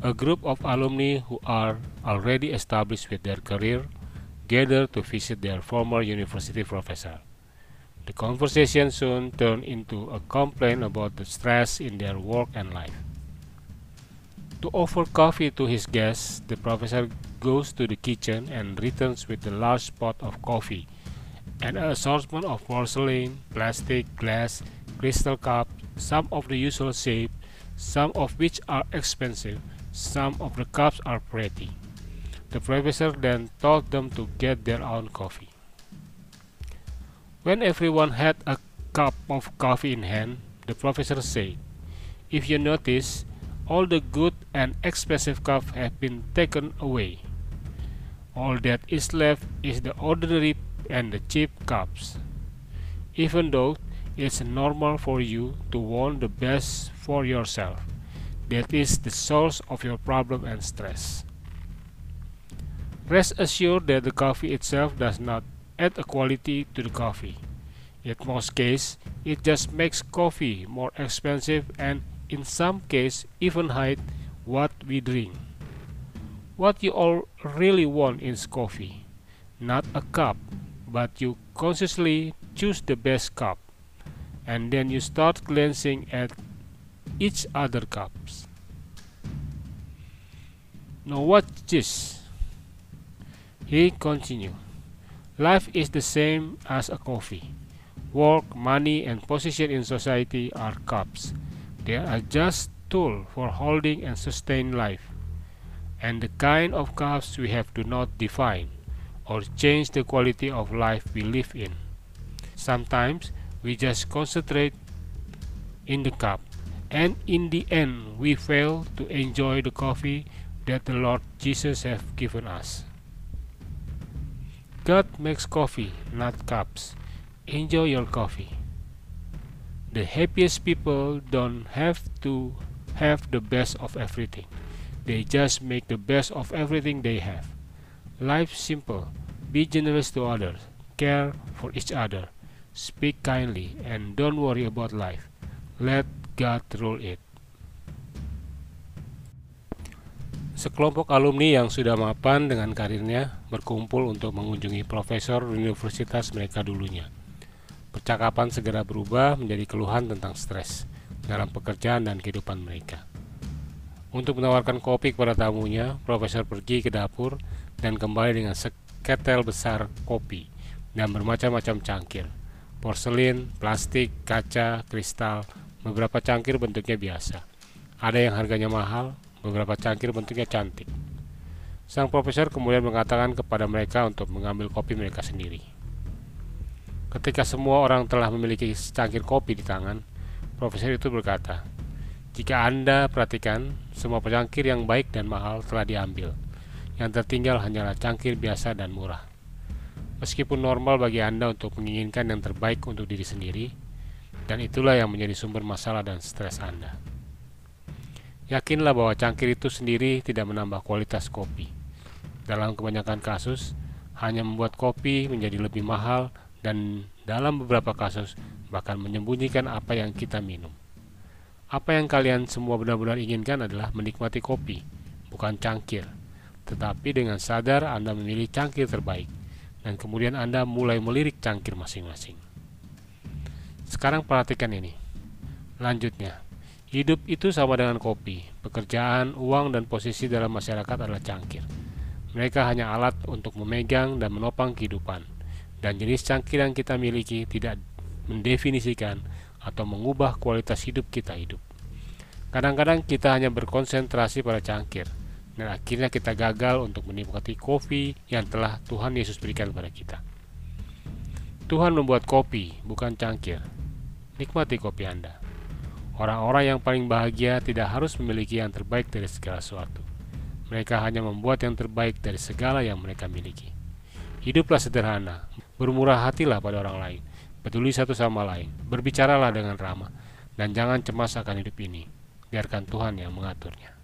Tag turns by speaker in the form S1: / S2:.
S1: A group of alumni who are already established with their career gather to visit their former university professor. The conversation soon turned into a complaint about the stress in their work and life. To offer coffee to his guests, the professor goes to the kitchen and returns with a large pot of coffee and an assortment of porcelain, plastic, glass, crystal cups, some of the usual shape, some of which are expensive, some of the cups are pretty. The professor then told them to get their own coffee. When everyone had a cup of coffee in hand, the professor said, If you notice, all the good and expensive cups have been taken away. All that is left is the ordinary and the cheap cups. Even though it's normal for you to want the best for yourself, that is the source of your problem and stress. Rest assured that the coffee itself does not add a quality to the coffee. In most cases, it just makes coffee more expensive and in some cases even hide what we drink. What you all really want is coffee, not a cup, but you consciously choose the best cup, and then you start glancing at each other cups. Now watch this? He continued. Life is the same as a coffee. Work, money, and position in society are cups. They are just tools for holding and sustaining life. And the kind of cups we have to not define or change the quality of life we live in. Sometimes we just concentrate in the cup, and in the end, we fail to enjoy the coffee that the Lord Jesus has given us. God makes coffee, not cups. Enjoy your coffee. The happiest people don't have to have the best of everything. They just make the best of everything they have. Life simple. Be generous to others. Care for each other. Speak kindly and don't worry about life. Let God rule it. Sekelompok alumni yang sudah mapan dengan karirnya berkumpul untuk mengunjungi profesor universitas mereka dulunya. Percakapan segera berubah menjadi keluhan tentang stres dalam pekerjaan dan kehidupan mereka. Untuk menawarkan kopi kepada tamunya, profesor pergi ke dapur dan kembali dengan seketel besar kopi dan bermacam-macam cangkir. Porselin, plastik, kaca, kristal, beberapa cangkir bentuknya biasa. Ada yang harganya mahal, beberapa cangkir bentuknya cantik. Sang profesor kemudian mengatakan kepada mereka untuk mengambil kopi mereka sendiri. Ketika semua orang telah memiliki cangkir kopi di tangan, profesor itu berkata, "Jika Anda perhatikan, semua cangkir yang baik dan mahal telah diambil. Yang tertinggal hanyalah cangkir biasa dan murah." Meskipun normal bagi Anda untuk menginginkan yang terbaik untuk diri sendiri, dan itulah yang menjadi sumber masalah dan stres Anda. Yakinlah bahwa cangkir itu sendiri tidak menambah kualitas kopi. Dalam kebanyakan kasus, hanya membuat kopi menjadi lebih mahal dan dalam beberapa kasus bahkan menyembunyikan apa yang kita minum. Apa yang kalian semua benar-benar inginkan adalah menikmati kopi, bukan cangkir. Tetapi dengan sadar Anda memilih cangkir terbaik dan kemudian Anda mulai melirik cangkir masing-masing. Sekarang perhatikan ini. Lanjutnya, hidup itu sama dengan kopi. Pekerjaan, uang, dan posisi dalam masyarakat adalah cangkir. Mereka hanya alat untuk memegang dan menopang kehidupan. Dan jenis cangkir yang kita miliki tidak mendefinisikan atau mengubah kualitas hidup kita hidup. Kadang-kadang kita hanya berkonsentrasi pada cangkir, dan akhirnya kita gagal untuk menikmati kopi yang telah Tuhan Yesus berikan kepada kita. Tuhan membuat kopi, bukan cangkir. Nikmati kopi Anda. Orang-orang yang paling bahagia tidak harus memiliki yang terbaik dari segala sesuatu. Mereka hanya membuat yang terbaik dari segala yang mereka miliki. Hiduplah sederhana, bermurah hatilah pada orang lain, peduli satu sama lain, berbicaralah dengan ramah, dan jangan cemas akan hidup ini. Biarkan Tuhan yang mengaturnya.